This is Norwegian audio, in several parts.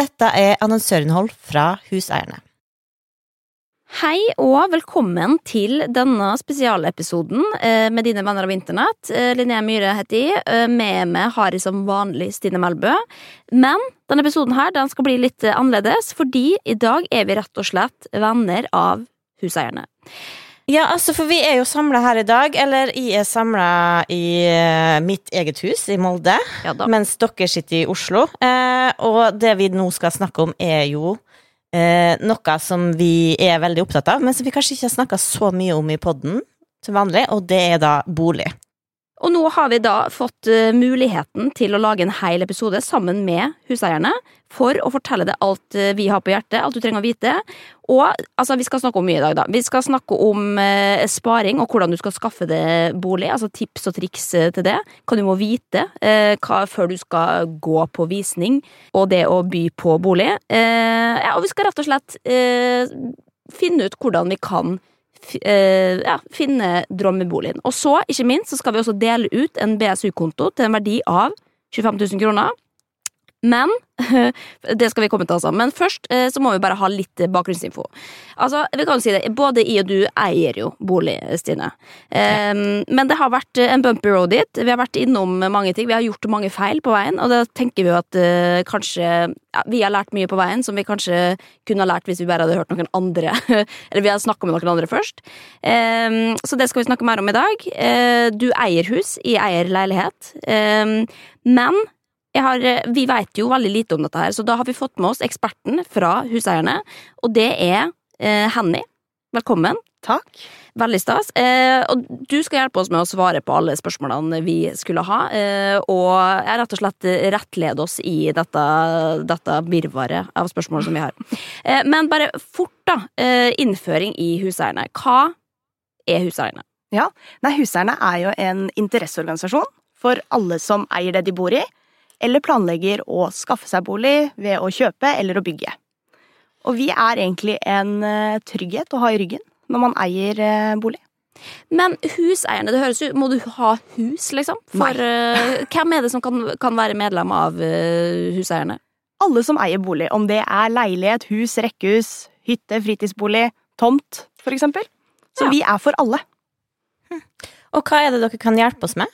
Dette er annonsørinnhold fra Huseierne. Hei og velkommen til denne spesialepisoden eh, med dine venner av internett. Eh, Linnea Myhre heter jeg. Eh, Med meg har jeg som vanlig Stine Melbø. Men denne episoden her, den skal bli litt annerledes, fordi i dag er vi rett og slett venner av huseierne. Ja, altså, for vi er jo samla her i dag. Eller jeg er samla i eh, mitt eget hus i Molde, Ja mens dere sitter i Oslo. Eh, og det vi nå skal snakke om, er jo eh, noe som vi er veldig opptatt av, men som vi kanskje ikke har snakka så mye om i poden til vanlig, og det er da bolig. Og nå har vi da fått eh, muligheten til å lage en hel episode sammen med huseierne for å fortelle deg alt eh, vi har på hjertet, alt du trenger å vite. Og altså, vi skal snakke om mye i dag, da. Vi skal snakke om eh, sparing og hvordan du skal skaffe deg bolig. Altså tips og triks eh, til det. Hva du må vite eh, hva, før du skal gå på visning, og det å by på bolig. Eh, ja, og vi skal rett og slett finne ut hvordan vi kan ja, finne drømmeboligen. Og så, ikke minst, så skal vi også dele ut en BSU-konto til en verdi av 25 000 kroner. Men Det skal vi komme til, altså. Men først eh, så må vi bare ha litt bakgrunnsinfo. Altså, vi kan jo si det, Både jeg og du eier jo bolig, Stine. Eh, men det har vært en bumpy road dit. Vi har vært innom mange ting. Vi har gjort mange feil på veien, og da tenker vi jo at eh, kanskje ja, Vi har lært mye på veien som vi kanskje kunne ha lært hvis vi bare hadde hørt noen andre. Eller vi hadde snakka med noen andre først. Eh, så det skal vi snakke mer om i dag. Eh, du eier hus, jeg eier leilighet. Eh, men har, vi vet jo veldig lite om dette her, så da har vi fått med oss eksperten fra huseierne, og det er eh, Henny. Velkommen. Takk. Veldig stas. Eh, og du skal hjelpe oss med å svare på alle spørsmålene vi skulle ha, eh, og jeg rett og slett rettlede oss i dette, dette virvaret av spørsmål som vi har. Eh, men bare fort, da. Eh, innføring i huseierne. Hva er huseierne? Nei, Huseierne er jo en interesseorganisasjon for alle som eier det de bor i, eller planlegger å skaffe seg bolig ved å kjøpe eller å bygge. Og vi er egentlig en eh, trygghet å ha i ryggen når man eier eh, bolig. Men huseierne, det høres ut Må du ha hus, liksom? For uh, hvem er det som kan, kan være medlem av uh, huseierne? Alle som eier bolig, om det er leilighet, hus, rekkehus, hytte, fritidsbolig, tomt, for eksempel. Så Ja. vi er for alle. Og hva er det dere kan hjelpe oss med?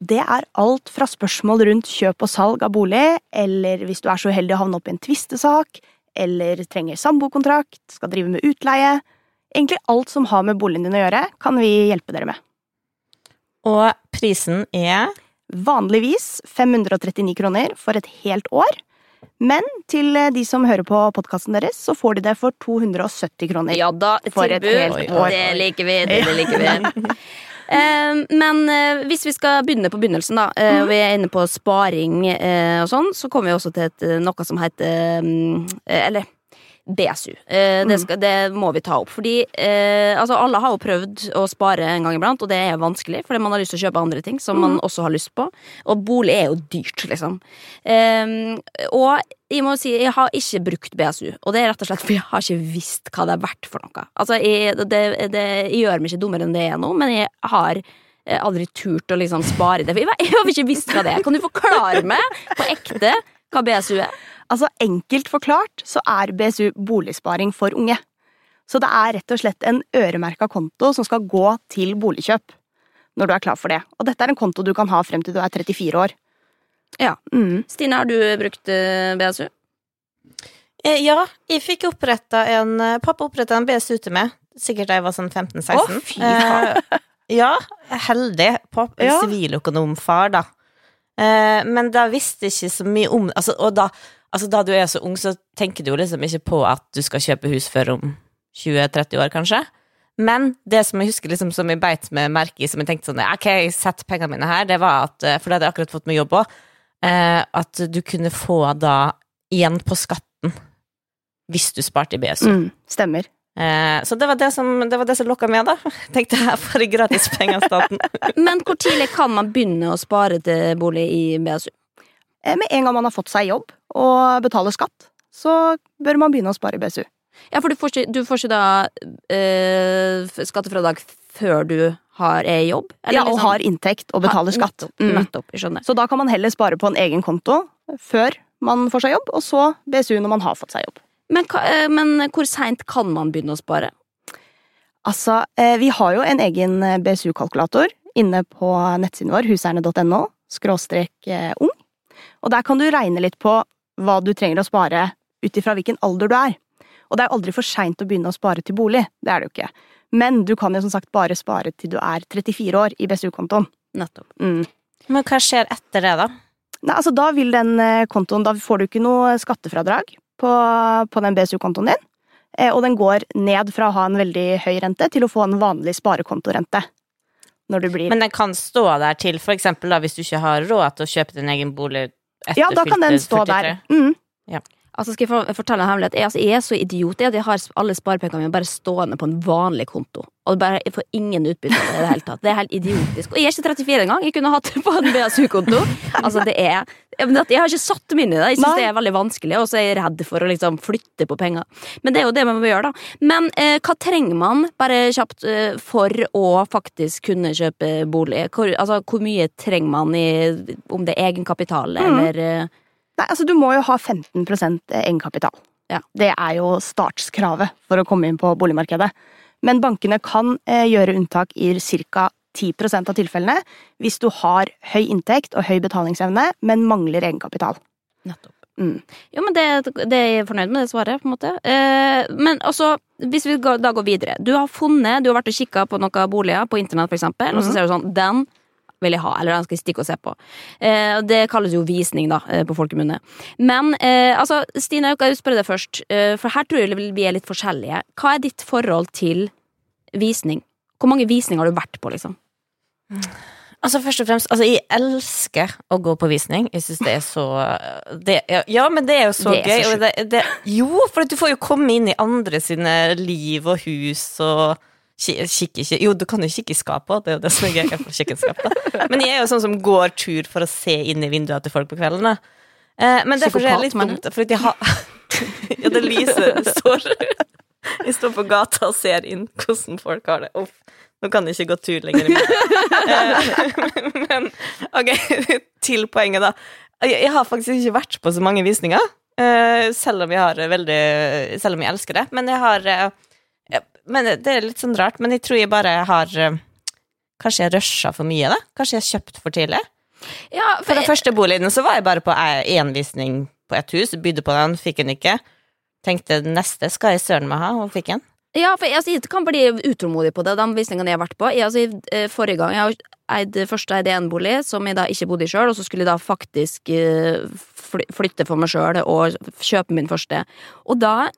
Det er alt fra spørsmål rundt kjøp og salg av bolig, eller hvis du er så uheldig å havne opp i en tvistesak, eller trenger samboerkontrakt, skal drive med utleie. Egentlig alt som har med boligen din å gjøre, kan vi hjelpe dere med. Og prisen er Vanligvis 539 kroner for et helt år, men til de som hører på podkasten deres, så får de det for 270 kroner. Ja da, For et tilbud. helt år. Det liker vi. Det, det liker vi. Eh, men eh, hvis vi skal begynne på begynnelsen, da, eh, og vi er inne på sparing og sånn, så kommer vi også til et, noe som heter Eller BSU. Eh, det, skal, det må vi ta opp. Fordi eh, altså, alle har jo prøvd å spare en gang iblant, og det er vanskelig, fordi man har lyst til å kjøpe andre ting som man også har lyst på. Og bolig er jo dyrt, liksom. Eh, og jeg må si, jeg har ikke brukt BSU, og det er rett og slett fordi jeg har ikke visst hva det er verdt for noe. Altså, jeg, det, det, jeg gjør meg ikke dummere enn det er nå, men jeg har eh, aldri turt å liksom spare det. For jeg har ikke visst hva det er. Kan du forklare meg på ekte hva BSU er? Altså Enkelt forklart så er BSU boligsparing for unge. Så det er rett og slett en øremerka konto som skal gå til boligkjøp. Når du er klar for det. Og dette er en konto du kan ha frem til du er 34 år. Ja. Mm. Stine, har du brukt eh, BSU? Eh, Ja, jeg fikk oppretta en eh, Pappa oppretta en BSU til meg. Sikkert da jeg var sånn 15-16. Å, fy faen. Eh, ja, heldig. Pappa, Ja. Siviløkonomfar, da. Eh, men da visste jeg ikke så mye om altså, Og da, altså, da du er så ung, så tenker du jo liksom ikke på at du skal kjøpe hus før om 20-30 år, kanskje. Men det som jeg husker liksom, som jeg beit med merke i, som jeg tenkte sånn Ok, sett pengene mine her, det var at eh, For da hadde jeg akkurat fått meg jobb òg. at du kunne få da igjen på skatten hvis du sparte i BSU. Mm, stemmer. Eh, så det var det som, det var det som lokka meg, da. Tenkte jeg får gratis penger av staten. Men hvor tidlig kan man begynne å spare til bolig i BSU? Eh, Med en gang man har fått seg jobb og betaler skatt, så bør man begynne å spare i BSU. Ja, for du får ikke, du får ikke da eh, skattefradrag før du har er jobb? Ja, og har inntekt og betaler skatt. Nettopp, Mm. nettopp, jeg skjønner. Så da kan man heller spare på en egen konto før man får seg jobb, og så BSU når man har fått seg jobb. Men, eh, men hvor seint kan man begynne å spare? Altså, eh, vi har jo en egen eh, BSU-kalkulator inne på nettsiden vår, huseierne.no, skråstrek ung. Og der kan du regne litt på hva du trenger å spare ut ifra hvilken alder du er. Og det er aldri for seint å begynne å spare til bolig, det er det jo ikke. Men du kan jo som sagt bare spare til du er 34 år i BSU-kontoen. Nettopp. Mm. Men hva skjer etter det, da? Nei, altså da vil den kontoen, da får du ikke noe skattefradrag på, på den BSU-kontoen din. Eh, Og den går ned fra å ha en veldig høy rente til å få en vanlig sparekontorente. Når du blir Men den kan stå der til for eksempel hvis du ikke har råd til å kjøpe din egen bolig etter Ja, da kan den stå 43. der. Mm. Altså skal jeg fortelle en hemmelighet? Jeg, altså, jeg er så idiot jeg, at jeg har alle sparepengene mine bare stående på en vanlig konto. Og bare, får ingen utbytte av det i det hele tatt. Det er helt idiotisk. Og jeg er ikke 34 engang. Jeg kunne hatt det på en BSU-konto. Altså, det er Jeg har ikke satt meg inn i det. Jeg syns det er veldig vanskelig, og så er jeg redd for å liksom flytte på penger. Men det er jo det man må gjøre, da. Men eh, hva trenger man, bare kjapt, eh, for å faktisk kunne kjøpe bolig? Hvor, altså, hvor mye trenger man i Om det er egenkapital, eller eh, Nei, altså du må jo ha 15% egenkapital. Ja. Det er jo startskravet for å komme inn på boligmarkedet. Men bankene kan eh, gjøre unntak i ca. 10% av tilfellene hvis du har høy inntekt og høy betalingsevne, men mangler egenkapital. Nettopp. Mm. Jo, men det, det er jeg fornøyd med, det svaret. på en måte. Eh, men også, hvis vi da går videre. Du har funnet, du har vært og kikka på noen boliger på internett, for eksempel, og så Mhm. ser du sånn Den vil jeg ha, eller den skal jeg stikke og se på. Eh, det kalles jo visning, da, eh, på folkemunne. Men eh, altså, Stine, jeg vil spørre deg først, eh, for her tror jeg vi er litt forskjellige. Hva er ditt forhold til visning? Hvor mange visninger har du vært på, liksom? Altså først og fremst, altså jeg elsker å gå på visning. Jeg syns det er så det, ja, men det er jo så Det er gøy. Så det, jo, for du får jo komme inn i andre sine liv og hus og ki- kikke ikke Jo, du kan jo kikke i skapet, det er jo det som er gøy. Jeg får kjøkkenskap, da. Men jeg er jo sånn som går tur for å se inn i vinduene til folk på kvelden. Da. Eh, men derfor er det litt dumt, for jeg har Ja, det lyser står Jeg står på gata og ser inn hvordan folk har det. Uff. Nå kan jeg ikke gå tur lenger. Eh, Men ok, til poenget, da. Jeg jeg har faktisk ikke vært på så mange visninger. eh, Selv om jeg har veldig Selv om jeg elsker det. Men jeg har Men det er litt sånn rart. Men jeg tror jeg bare har eh, Kanskje jeg rusha for mye, da? Kanskje jeg har kjøpt for tidlig? Ja, For den første boligen så var jeg bare på én visning på et hus, bydde på den, fikk den ikke. Tenkte neste skal jeg søren meg ha, og fikk den. Ja, for jeg, altså, jeg kan bli utålmodig på det, de visningene jeg har vært på. Jeg, altså, eh, forrige gang jeg eide, eid, først eide en bolig som jeg da ikke bodde i sjøl, og så skulle jeg da faktisk eh, flytte for meg sjøl og kjøpe min første. Og da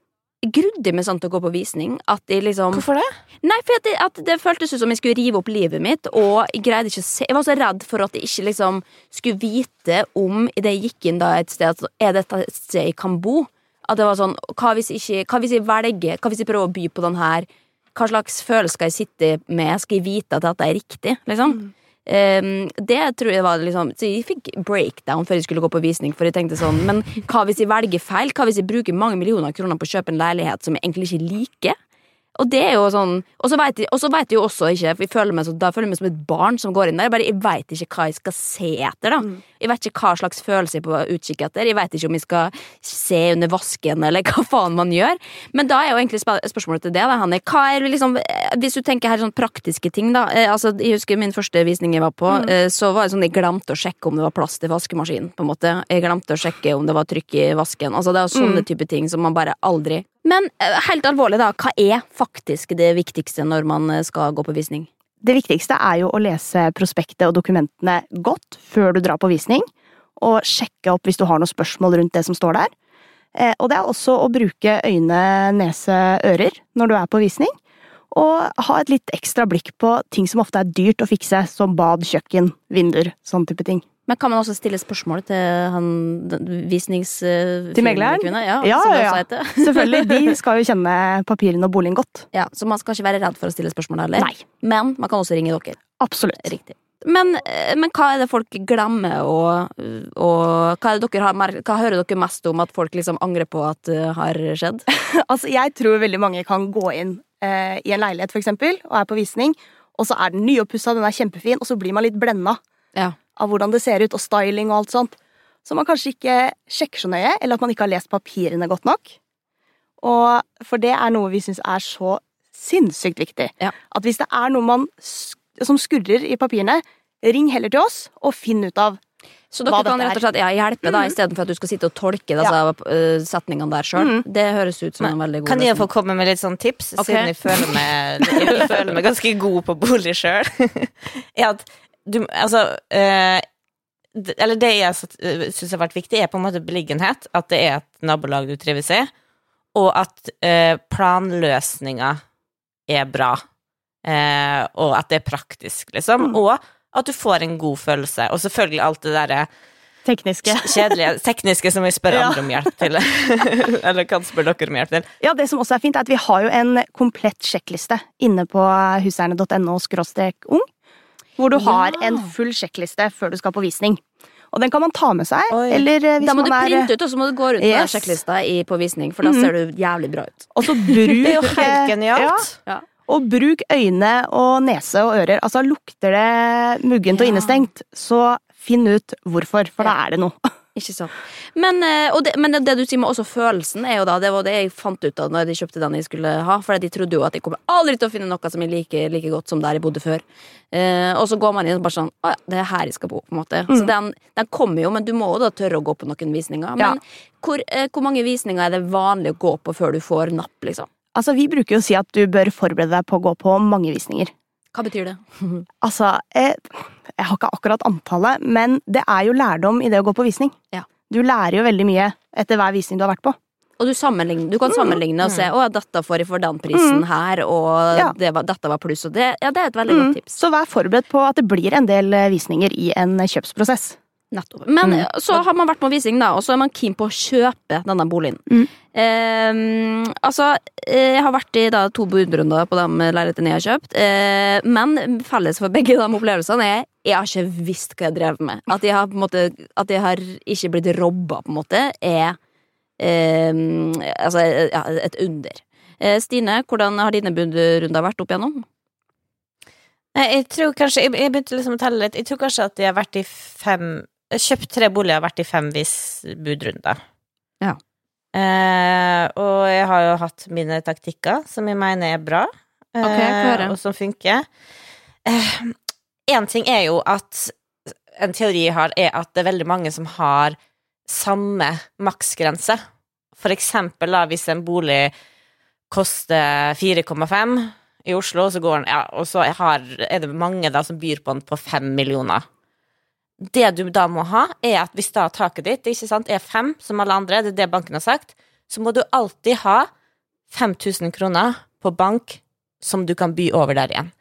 grudde jeg meg sånn til å gå på visning at jeg liksom Hvorfor det? Nei, for at det, at det føltes ut som jeg skulle rive opp livet mitt, og jeg greide ikke å se Jeg var så redd for at jeg ikke liksom skulle vite om idet jeg gikk inn da et sted, at er dette et sted jeg kan bo? At det var sånn Hva hvis, jeg ikke, hva hvis jeg velger Hva hvis jeg prøver å by på den her? Hva slags følelse skal jeg sitte med? Skal jeg vite at dette er riktig? Liksom? Um, det tror jeg var liksom Så jeg fikk breakdown før jeg skulle gå på visning, for jeg tenkte sånn Men hva hvis jeg velger feil? Hva hvis jeg bruker mange millioner kroner på å kjøpe en leilighet som jeg egentlig ikke liker? Og det er jo sånn Og så vet jeg, jo også ikke, for jeg føler meg så, da føler jeg meg som et barn som går inn der. Jeg bare, jeg vet ikke hva jeg skal se etter, da. Jeg vet ikke hva slags følelse jeg er på utkikk etter. Jeg vet ikke om jeg skal se under vasken, eller hva faen man gjør. Men da er jo egentlig spørsmålet til det, da, Hanne. Hva er liksom eh, Hvis du tenker her sånn praktiske ting, da. Eh, altså, jeg husker min første visning jeg var på, mm. så var det sånn jeg glemte å sjekke om det var plass til vaskemaskinen, på en måte. Jeg glemte å sjekke om det var trykk i vasken. Altså, det er sånne type ting som man bare aldri Men eh, helt alvorlig, da. Hva er faktisk det viktigste når man eh, skal gå på visning? Det viktigste er jo å lese prospektet og dokumentene godt før du drar på visning, og sjekke opp hvis du har noen spørsmål rundt det som står der. Eh, Og det er også å bruke øyne, nese, ører når du er på visning, og ha et litt ekstra blikk på ting som ofte er dyrt å fikse, som bad, kjøkken, vinduer, sånn type ting. Men kan man også stille spørsmål til han visnings... eh, Til megleren? Ja, Ja, ja, ja. Selvfølgelig, de skal jo kjenne papirene og boligen godt. Ja, så man skal ikke være redd for å stille spørsmål heller. Nei. Men man kan også ringe dere. Absolutt. Riktig. Men, eh, men hva er det folk glemmer, og, og hva, har, hva hører dere mest om at folk liksom angrer på at det har skjedd? Altså, jeg tror veldig mange kan gå inn eh, i en leilighet, for eksempel, og er på visning, og så er den nyoppussa, den er kjempefin, og så blir man litt blenda Ja. Av hvordan det ser ut, og styling og alt sånt. som man kanskje ikke sjekker så nøye, eller at man ikke har lest papirene godt nok. Og for det er noe vi syns er så sinnssykt viktig. Ja. At hvis det er noe man sk som skurrer i papirene, ring heller til oss og finn ut av Så dere hva kan rett og slett ja, hjelpe deg, istedenfor at du skal sitte og tolke disse ja. setningene der sjøl. Mm. Det høres ut som en veldig god Kan jeg få komme med litt sånn tips, okay. siden jeg føler meg, jeg føler meg ganske god på bolig sjøl? er at du Altså eh, Eller det jeg syns har vært viktig, er på en måte beliggenhet. At det er et nabolag du trives i, og at eh, planløsninga er bra. Eh, og at det er praktisk, liksom. Mm. Og at du får en god følelse. Og selvfølgelig alt det derre tekniske. kjedelige, tekniske som vi spør Ja. andre om hjelp til. Eller kan spørre dere om hjelp til. Ja, det som også er fint, er at vi har jo en komplett sjekkliste inne på huseierne.no ung. Hvor du har en full sjekkliste før du skal på visning. Og den kan man ta med seg, eller eh, hvis Da må du er printe ut, og så må du gå rundt med sjekklista i, på visning, for da Mhm. ser du jævlig bra ut. Og så bruk Det er jo helt eh, genialt. Ja, og bruk øyne og nese og ører. Altså, lukter det muggent og innestengt, så finn ut hvorfor, for da er det noe. Ikke sant. Men, eh, det, men det du sier med også følelsen, er jo da Det var det jeg fant ut av når de kjøpte den jeg skulle ha. For de trodde jo at jeg kommer aldri til å finne noe som er like, like godt som der jeg bodde før. Eh, og så går man inn og bare sånn Å ja, det er her jeg skal bo, på en måte. Så den, den kommer jo, men du må jo da tørre å gå på noen visninger. Ja. Men hvor, eh, hvor mange visninger er det vanlig å gå på før du får napp, liksom? Altså, vi bruker jo å si at du bør forberede deg på å gå på mange visninger. Hva betyr det? Altså, jeg, jeg har ikke akkurat antallet, men det er jo lærdom i det å gå på visning. Ja. Du lærer jo veldig mye etter hver visning du har vært på. Og du, du kan sammenligne og se å, dette får jeg for den prisen her, og Ja. det var, dette var pluss. Og det, ja, det er et veldig Mm. godt tips. Så vær forberedt på at det blir en del eh, visninger i en kjøpsprosess. Nettopp. Men Mm. eh, så har man vært på visning, da, og så er man keen på å kjøpe denne boligen. Mm. Eh, altså, eh, jeg har vært i da, to budrunder på de leilighetene jeg har kjøpt, eh, men felles for begge de opplevelsene er jeg har ikke visst hva jeg drev med. At jeg har, på en måte, at jeg har ikke blitt robba, på en måte, er eh, altså, ja, et under. Eh, Stine, hvordan har dine budrunder vært opp igjennom? Nei, jeg tror kanskje Jeg, jeg begynte liksom å telle litt. Jeg tror kanskje at jeg har vært i fem Kjøpt tre boliger, vært i fem vis budrunder. Ja. Eh, og jeg har jo hatt mine taktikker, som jeg mener er bra, eh, Ok, få høre. og som funker. Én ting er jo at En teori jeg har, er at det er veldig mange som har samme maksgrense. For eksempel da, hvis en bolig koster 4,5 i Oslo, så går den, ja, og så har, er det mange da som byr på den på 5 millioner. Det du da må ha, er at hvis da taket ditt sant, er fem, som alle andre, det er det banken har sagt, så må du alltid ha 5000 kroner på bank som du kan by over der igjen.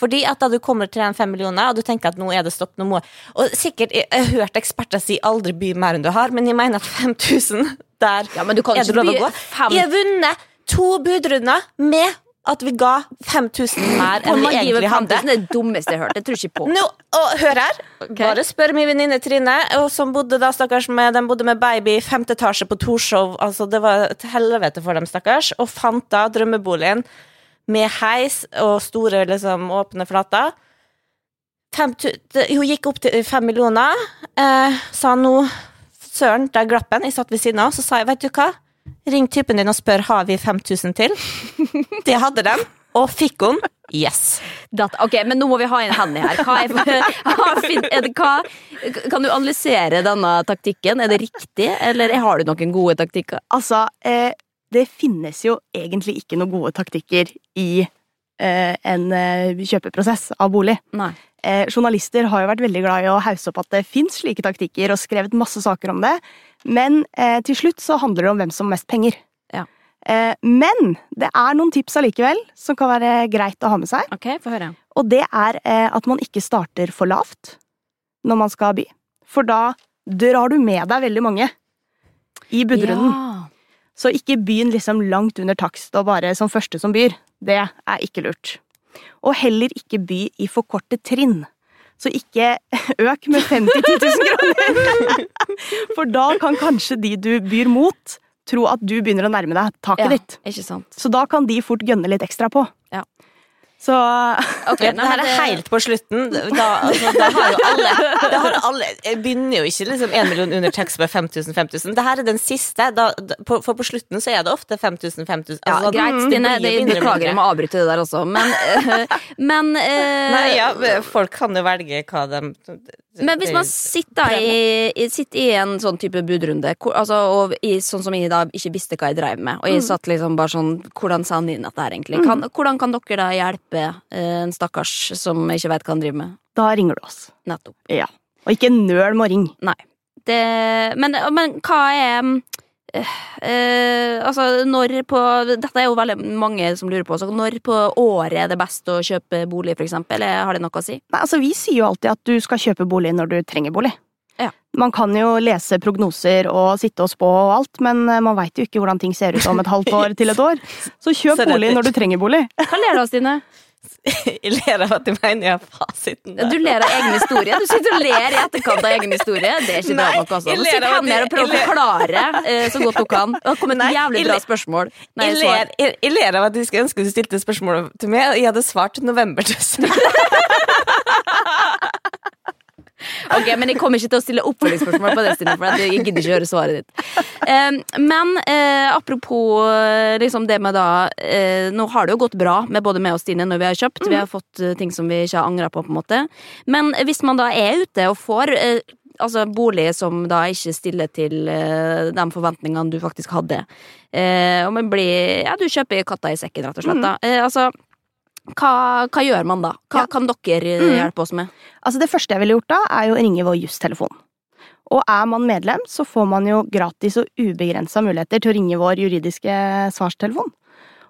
Fordi at da du kommer til den fem millioner, og du tenker at nå er det stopp, nå må Og sikkert, jeg har hørt eksperter si aldri by mer enn du har, men jeg mener at 5000 der Ja, men du kan er det lov å gå. Jeg har vunnet to budrunder med at vi ga 5000 mer enn vi egentlig hadde. 5000, det er det dummeste jeg har hørt. Det tror jeg ikke på. Nå, og hør her. Bare spør min venninne Trine, som bodde da, stakkars, med, den bodde med baby i femte etasje på Torshov. Altså, det var et helvete for dem, stakkars. Og fant da drømmeboligen med heis og store, liksom, åpne flater. Hun gikk opp til fem millioner. Eh, sa nå Søren, der glapp den. Jeg satt ved siden av, så sa jeg, vet du hva? Ring typen din og spør har vi 5000 til. Det hadde de, og fikk hun. Yes. That, ok, men nå må vi ha inn Henny her. Hva er, er det, hva, kan du analysere denne taktikken? Er det riktig, eller har du noen gode taktikker? Altså, eh, det finnes jo egentlig ikke noen gode taktikker i eh, en eh, kjøpeprosess av bolig. Nei. Eh, journalister har jo vært veldig glad i å hausse opp at det fins slike taktikker, og skrevet masse saker om det, men eh, til slutt så handler det om hvem som har mest penger. Ja. Eh, men det er noen tips allikevel som kan være greit å ha med seg, Ok, få høre. og det er eh, at man ikke starter for lavt når man skal by. For da drar du med deg veldig mange i budrunden. Ja. Så ikke begynn liksom langt under takst og bare som første som byr. Det er ikke lurt. Og heller ikke by i for korte trinn. Så ikke øk med 50 000 kroner! For da kan kanskje de du byr mot, tro at du begynner å nærme deg taket Ja, ditt. Så da kan de fort gønne litt ekstra på. Så Ok, Ja, nei, det her er helt på slutten. Da, altså, da har jo alle, da har alle Jeg begynner jo ikke liksom 1 million under tekst med 5000, 5000. Det her er den siste. Da, på, for på slutten så er det ofte 5000, 5000. Ja, Altså, greit, det Stine. Det, Det, beklager, jeg må avbryte det der også. Men, eh, men uh, Nei, ja, folk kan jo velge hva de Men hvis man sitter i, sitter i en sånn type budrunde, altså, og i, sånn som jeg da ikke visste hva jeg drev med, og jeg satt liksom bare sånn Hvordan sa han inn dette her, egentlig? Kan, hvordan kan dere da hjelpe eh, en stakkars som ikke vet hva han driver med? da ringer du oss. Nettopp. Ja. Og ikke nøl med å ringe. Nei. Det, men, men hva er eh, eh, altså, når på Dette er jo veldig mange som lurer på. Så når på året er det best å kjøpe bolig, for eksempel? Har det noe å si? Nei, altså Vi sier jo alltid at du skal kjøpe bolig når du trenger bolig. Ja. Man kan jo lese prognoser og sitte og spå og alt, men eh, man veit jo ikke hvordan ting ser ut om et halvt år til et år. Så kjøp bolig når du trenger bolig. Hva ler du av, Stine? Jeg ler av at du mener jeg har fasiten. der. Du ler av egen historie. Du sitter og ler i etterkant av egen historie. Det er ikke bra nok. altså. du Nå sitter her at og prøver å forklare eh, så godt hun kan. Det har kommet et Nei, jævlig bra spørsmål. Nei, Jeg ler, jeg, jeg ler av at du skulle ønske du stilte spørsmål til meg, og jeg hadde svart novemberdress. Ok, Men jeg kommer ikke til å stille oppfølgingsspørsmål på det, Stine, for jeg gidder ikke høre svaret ditt. Men eh, apropos eh, liksom det med da eh, Nå har det jo gått bra med både meg og Stine når vi har kjøpt. Vi har fått eh, ting som vi ikke har angra på, på en måte. Men hvis man da er ute og får altså bolig som da ikke stiller til uh, de forventningene du faktisk hadde. Uh, og man blir Ja, du kjøper katta i sekken, rett og slett. Da. Uh, altså, hva, hva gjør man da? Hva Ja. kan dere eh, Mm. hjelpe oss med? Altså Det første jeg ville gjort da, er jo å ringe vår justelefon. Og er man medlem, så får man jo gratis og ubegrensa muligheter til å ringe vår juridiske svarstelefon.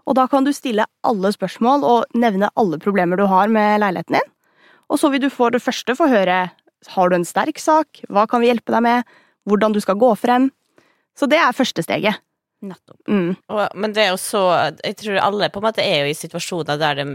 Og da kan du stille alle spørsmål og nevne alle problemer du har med leiligheten din. Og så vil du for det første få høre har du en sterk sak, hva kan vi hjelpe deg med, hvordan du skal gå frem. Så det er første steget. Nettopp. Mm. Og, men det er jo så Jeg tror alle på en måte er jo i situasjoner der, de,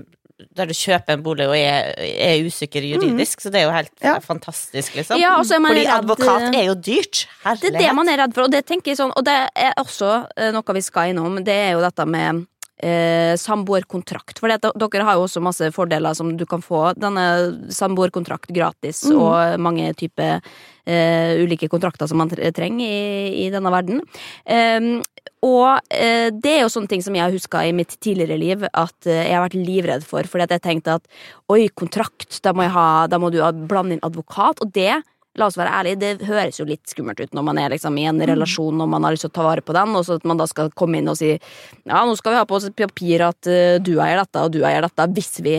der du kjøper en bolig og er, er usikker juridisk, så det er jo helt Ja. fantastisk, liksom. Ja, man Fordi redd- advokat er jo dyrt. Det er det man er redd for, og det tenker jeg sånn, og det er også eh, noe vi skal innom, det er jo dette med eh, samboerkontrakt. For det, dere har jo også masse fordeler som du kan få. Denne samboerkontrakt gratis, mm. og mange typer eh, ulike kontrakter som man trenger i, i denne verden. Eh, og eh, det er jo sånne ting som jeg har huska i mitt tidligere liv at eh, jeg har vært livredd for. Fordi at jeg tenkte at oi, kontrakt, da må, jeg ha, da må du blande inn advokat. Og det La oss være ærlige, det høres jo litt skummelt ut når man er liksom i en relasjon og man har lyst til å ta vare på den, og så at man da skal komme inn og si ja, nå skal vi ha på oss et papir at eh, du eier dette, og du eier dette, hvis vi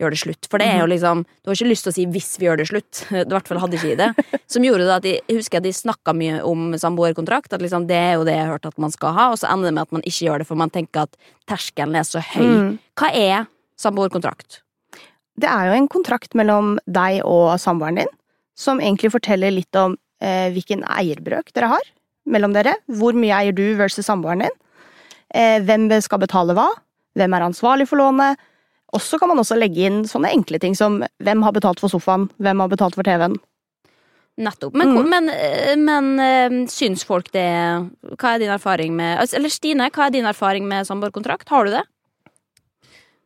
gjør det slutt. For det er jo liksom Du har ikke lyst til å si 'hvis vi gjør det slutt'. I hvert fall hadde ikke det. Som gjorde det at jeg husker at de snakka mye om samboerkontrakt. At liksom det er jo det jeg har hørt at man skal ha, og så ender det med at man ikke gjør det, for man tenker at terskelen er så høy. Mm. Hva er samboerkontrakt? Det er jo en kontrakt mellom deg og samboeren din, som egentlig forteller litt om eh, hvilken eierbrøk dere har mellom dere. Hvor mye eier du versus samboeren din? Eh, hvem skal betale hva? Hvem er ansvarlig for lånet? Og så kan man også legge inn sånne enkle ting som hvem har betalt for sofaen, hvem har betalt for TV-en. Nettopp. Men, Mm. men, eh, men eh, syns folk det Hva er din erfaring med altså, Eller Stine, hva er din erfaring med samboerkontrakt? Har du det?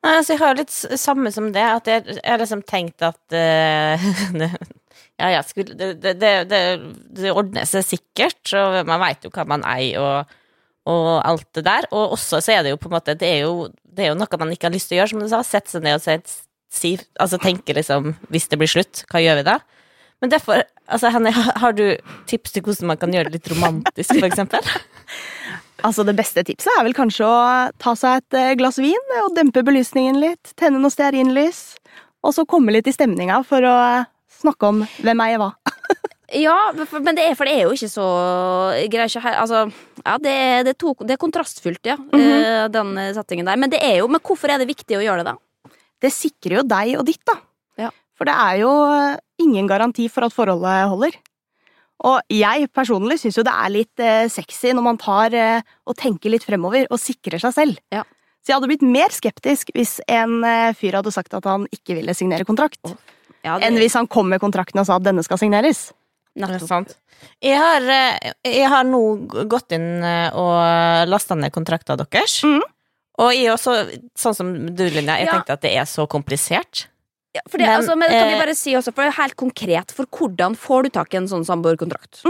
Nei, altså, jeg har litt samme som det, at jeg, jeg har liksom tenkt at eh, det, Ja, ja, skulle, det, det, det, det, ordner seg sikkert, og man veit jo hva man eier, og, og alt det der. Og også så er det jo på en måte Det er jo, det er jo noe man ikke har lyst til å gjøre, som du sa. Sette seg ned og si, si Altså tenke liksom Hvis det blir slutt, hva gjør vi da? Men derfor Altså, Henny, har har du tips til hvordan man kan gjøre det litt romantisk, for eksempel? Altså Det beste tipset er vel kanskje å ta seg et eh, glass vin og dempe belysningen litt. Tenne noe stearinlys. Og så komme litt i stemninga for å snakke om hvem jeg hva. Ja, men det er, for det er jo ikke så greit altså, ja, det, er- det, er to, det er kontrastfylt, ja, eh, den eh, settingen der. Men det er jo, men hvorfor er det viktig å gjøre det, da? Det sikrer jo deg og ditt, da. Ja. For det er jo eh, ingen garanti for at forholdet holder. Og jeg personlig syns jo det er litt eh, sexy når man tar eh, og tenker litt fremover og sikrer seg selv. Ja. Så jeg hadde blitt mer skeptisk hvis en fyr hadde sagt at han ikke ville signere kontrakt, Ja, det, enn hvis han kom med kontrakten og sa at denne skal signeres. Er nettopp. Jeg har, eh, jeg har nå gått inn eh, og lasta ned kontrakta deres. Mm. Og jeg også, sånn som du, Linja, jeg Ja. tenkte at det er så komplisert. Ja, for det, Men, altså, men kan vi eh, bare si også, for det er helt konkret, for hvordan får du tak i en sånn samboerkontrakt?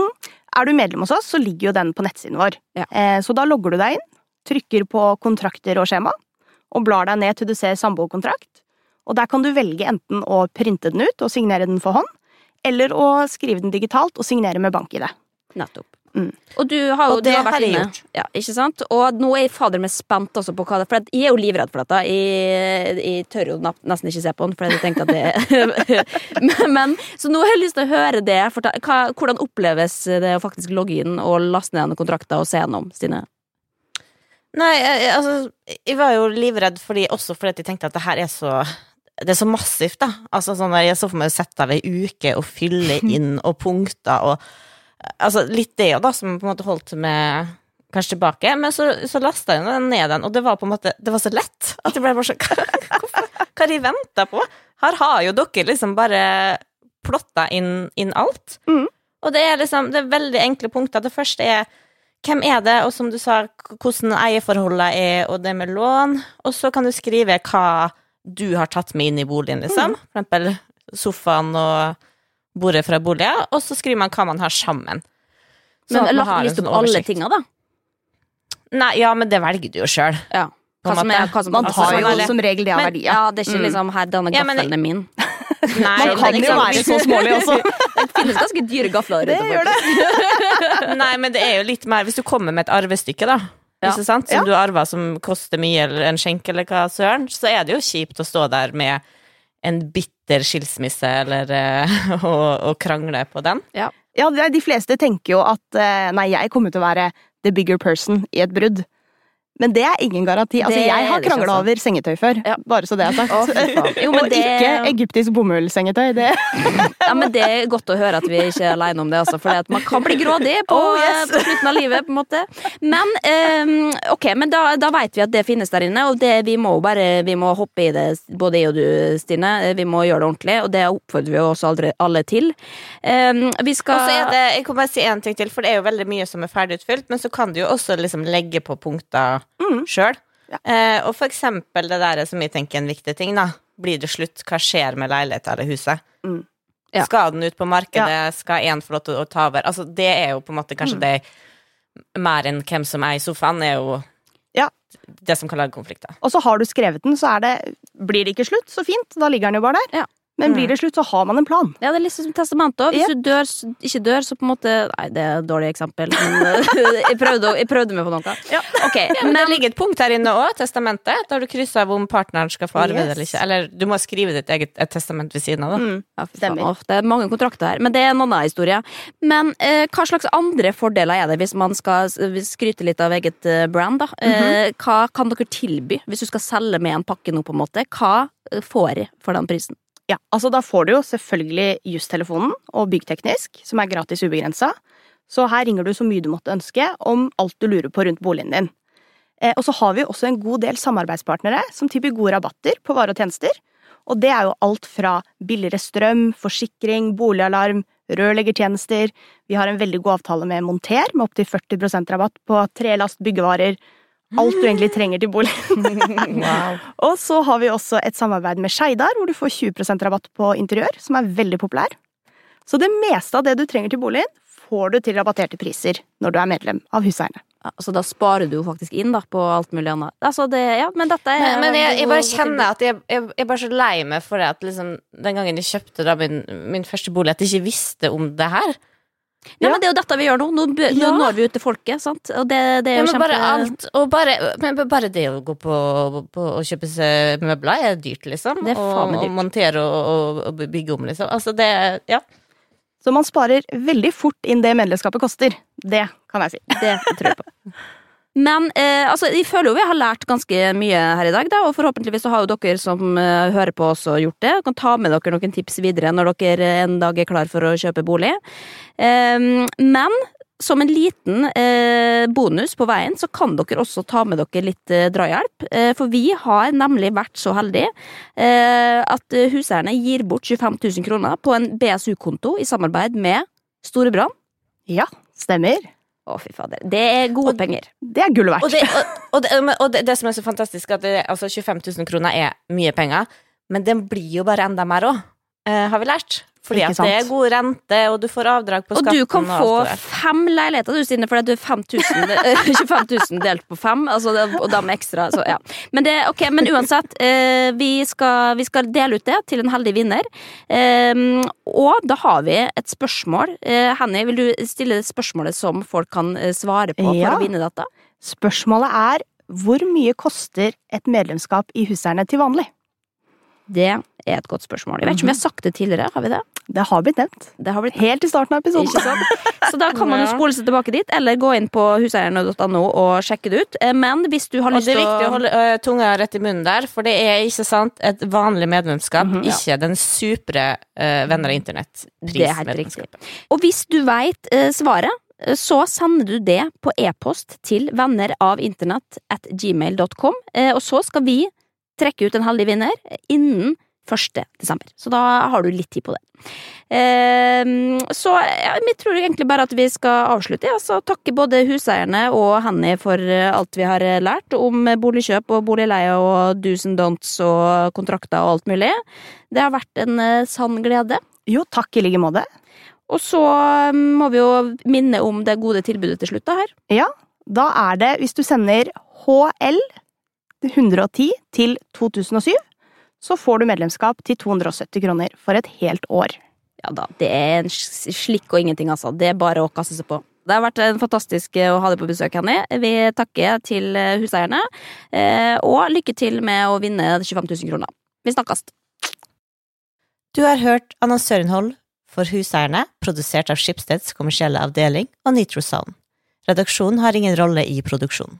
Er du medlem hos oss, så ligger jo den på nettsiden vår. Ja. Eh, Så da logger du deg inn, trykker på kontrakter og skjema, og blar deg ned til du ser samboerkontrakt. Og der kan du velge enten å printe den ut og signere den for hånd, eller å skrive den digitalt og signere med bank i det. Nettopp. Mm. Og du har jo Og det du har vært inne. Ja, ikke sant? Og nå er jeg fader meg spent også på hva det For jeg er jo livredd for dette. Jeg, jeg tør jo nesten ikke se på den, for jeg tenker at det men, men, Så nå har jeg lyst til å høre det. Ta, hva, hvordan oppleves det å faktisk logge inn og laste ned noen kontrakter og se gjennom, Stine? Nei, jeg, altså, jeg var jo livredd fordi, også fordi jeg tenkte at det her er så det er så massivt, da. Altså, sånn der, jeg så for meg å sette av ei uke og fylle inn og punkter og Altså, litt det da, som på en måte holdt med kanskje tilbake. Men så, så lasta jeg den ned den, og det var på en måte Det var så lett at jeg ble bare sånn Hva, hva har de venta på? Her har jo dere liksom bare plotta inn, inn alt. Mm. Og det er liksom Det er veldig enkle punkter. Det første er hvem er det, og som du sa, hvordan eierforholdet er, og det med lån. Og så kan du skrive hva du har tatt med inn i boligen, liksom. For eksempel sofaen og bordet fra boligen. Og så skriver man hva man har sammen. Så Men lagt liste sånn opp alle oversikt. tinga, da. Nei, ja, men det velger du jo sjøl. Ja. Man Altså, tar sånn jo er som regel det av verdier. Ja, det er ikke Mm. liksom her, denne gaffelen er min. Nei, Man kan jo liksom- være så smålig også. Det finnes ganske dyre gafler Det gjør det. Nei, men det er jo litt mer Hvis du kommer med et arvestykke, da, Ja. ikke sant? som Ja. du arva som koster mye, eller en skjenk, eller hva søren, så er det jo kjipt å stå der med en bitter skilsmisse, eller å og, og krangle på den. Ja, ja, de fleste tenker jo at eh, nei, jeg kommer til å være the bigger person i et brudd. Men det er ingen garanti. Altså, Det jeg har krangla over sengetøy før, Ja. bare så det er sagt. Oh. Jo, men Og det- ikke egyptisk bomullssengetøy. Det. Ja, men Det er godt å høre at vi ikke er alene om det, altså, for man kan bli grådig på, Oh, yes. på slutten av livet. på en måte Men um, okay, men da, da vet vi at det finnes der inne, og det, vi må bare vi må hoppe i det, både jeg og du, Stine. Vi må gjøre det ordentlig, og det oppfordrer vi også aldri, alle til. Um, vi skal er det, jeg kan bare si en ting til, for det er jo veldig mye som er ferdig utfylt, men så kan du jo også liksom legge på punkter Mm. sjøl. Ja. Eh, og for eksempel det der som jeg tenker er en viktig ting, da. Blir det slutt? Hva skjer med leiligheta eller huset? Mm. Ja. Skal den ut på markedet? Skal én få lov til å ta over? Altså, det er jo på en måte kanskje Mm. det mer enn hvem som er i sofaen, er jo Ja. det som kan lage konflikter. Og så har du skrevet den, så er det Blir det ikke slutt, så fint. Da ligger den jo bare der. Men Mm. blir det slutt, så har man en plan. Ja, det er litt som testamentet òg. Hvis du dør, ikke dør, så på en måte Nei, det er et dårlig eksempel, men jeg prøvde, jeg prøvde meg på noe. Ja. Okay, men det ligger et punkt her inne òg, testamentet, der du krysser av om partneren skal få arve det eller ikke. Eller du må skrive ditt eget et testament ved siden av, da. Mm. Ja, stemmer. faen. Det er mange kontrakter her, men det er en annen historie. Men eh, hva slags andre fordeler er det hvis man skal skryte litt av eget eh, brand? da? eh, hva kan dere tilby hvis du skal selge med en pakke nå, på en måte? Hva eh, får jeg for den prisen? Ja, altså Da får du jo selvfølgelig justtelefonen og Byggteknisk, som er gratis ubegrensa. Så her ringer du så mye du måtte ønske om alt du lurer på rundt boligen din. Eh, og så har vi også en god del samarbeidspartnere som tilbyr gode rabatter på varer og tjenester. Og det er jo alt fra billigere strøm, forsikring, boligalarm, rørleggertjenester. Vi har en veldig god avtale med Monter med opptil 40% rabatt på trelast byggevarer. Alt du egentlig trenger til boligen. Og så har vi også et samarbeid med Skeidar, hvor du får 20% rabatt på interiør, som er veldig populær. Så det meste av det du trenger til boligen, får du til rabatterte priser når du er medlem av Huseierne. Ja, så da sparer du jo faktisk inn da, på alt mulig annet. Altså, det, ja, men dette er Men, men jeg, jeg bare kjenner at jeg, jeg, jeg er bare så lei meg for det at liksom, den gangen jeg kjøpte da min, min første bolig, at jeg ikke visste om det her. Nei, men Det er jo dette vi gjør nå. Nå, nå Ja. når vi ut til folket. sant? Og det, det er Ja, jo men kjempe... bare alt, og bare, men bare det å gå på, på å kjøpe seg møbler er dyrt, liksom. Det er faen meg og, dyrt. og montere og, og bygge om, liksom. Altså, det Ja. Så man sparer veldig fort inn det medlemskapet koster. Det kan jeg si. Det tror jeg på. Men eh, altså, jeg føler jo vi har lært ganske mye her i dag, da, og forhåpentligvis så har jo dere som eh, hører på også gjort det, og kan ta med dere noen tips videre når dere en dag er klar for å kjøpe bolig. Eh, men som en liten eh, bonus på veien, så kan dere også ta med dere litt eh, drahjelp. Eh, for vi har nemlig vært så heldige at huseierne gir bort 25 000 kroner på en BSU-konto i samarbeid med Storebrand. Ja, stemmer. Å, fy fader. Det er gode Og- penger. Det er gull verdt. Og, det, og, det, og det, det som er så fantastisk, at altså 25 000 kroner er mye penger, men den blir jo bare enda mer òg, har vi lært. Fordi at det er god rente, og du får avdrag på skatten. Og du kan og alt få det fem leiligheter, du, Stine, fordi du er 5000, eh, 25 000 delt på fem. Altså, og da med ekstra. Så, ja. men, det, okay, men uansett, eh, vi, skal, vi skal dele ut det til en heldig vinner. Eh, og da har vi et spørsmål. Eh, Henny, vil du stille spørsmålet som folk kan eh, svare på Ja. for å vinne dette? Spørsmålet er hvor mye koster et medlemskap i Huseierne til vanlig? Det er et godt spørsmål. Jeg vet ikke om vi har sagt det tidligere. Har vi det? Det har blitt nevnt. Det har blitt Helt i starten av episoden. Ikke sant? Så da kan man jo spole seg tilbake dit, eller gå inn på huseierne.no og sjekke det ut. Eh, Men hvis du har lyst Og å det er viktig å holde tunga rett i munnen der, for det er ikke sant et vanlig medlemskap, mm -hmm. ikke den supre uh, venner av internett Det er helt riktig. Og hvis du veit uh, svaret, eh, så sender du det på e-post til venner av internett at gmail.com, eh, og så skal vi trekke ut en heldig vinner innen 1. desember. Så da har du litt tid på det. Eh, så ja, vi tror egentlig bare at vi skal avslutte. Altså, takke både huseierne og Henny for eh, alt vi har eh, lært om boligkjøp og boligleie og do's and don'ts og kontrakter og alt mulig. Det har vært en eh, sann glede. Jo, takk i like måte. Og så um, må vi jo minne om det gode tilbudet til slutt da her. Ja, da er det hvis du sender HL 110 til 2007, så får du medlemskap til 270 kroner for et helt år. Ja da, det er en slikk og ingenting, altså. Det er bare å kaste seg på. Det har vært en fantastisk eh, å ha deg på besøk, Henny. Vi takker til eh, huseierne, eh, og lykke til med å vinne 25 000 kroner. Vi snakkes. Du har hørt annonsørinnhold for Huseierne, produsert av Skipsteds kommersielle avdeling og Nitro Sound. Redaksjonen har ingen rolle i produksjonen.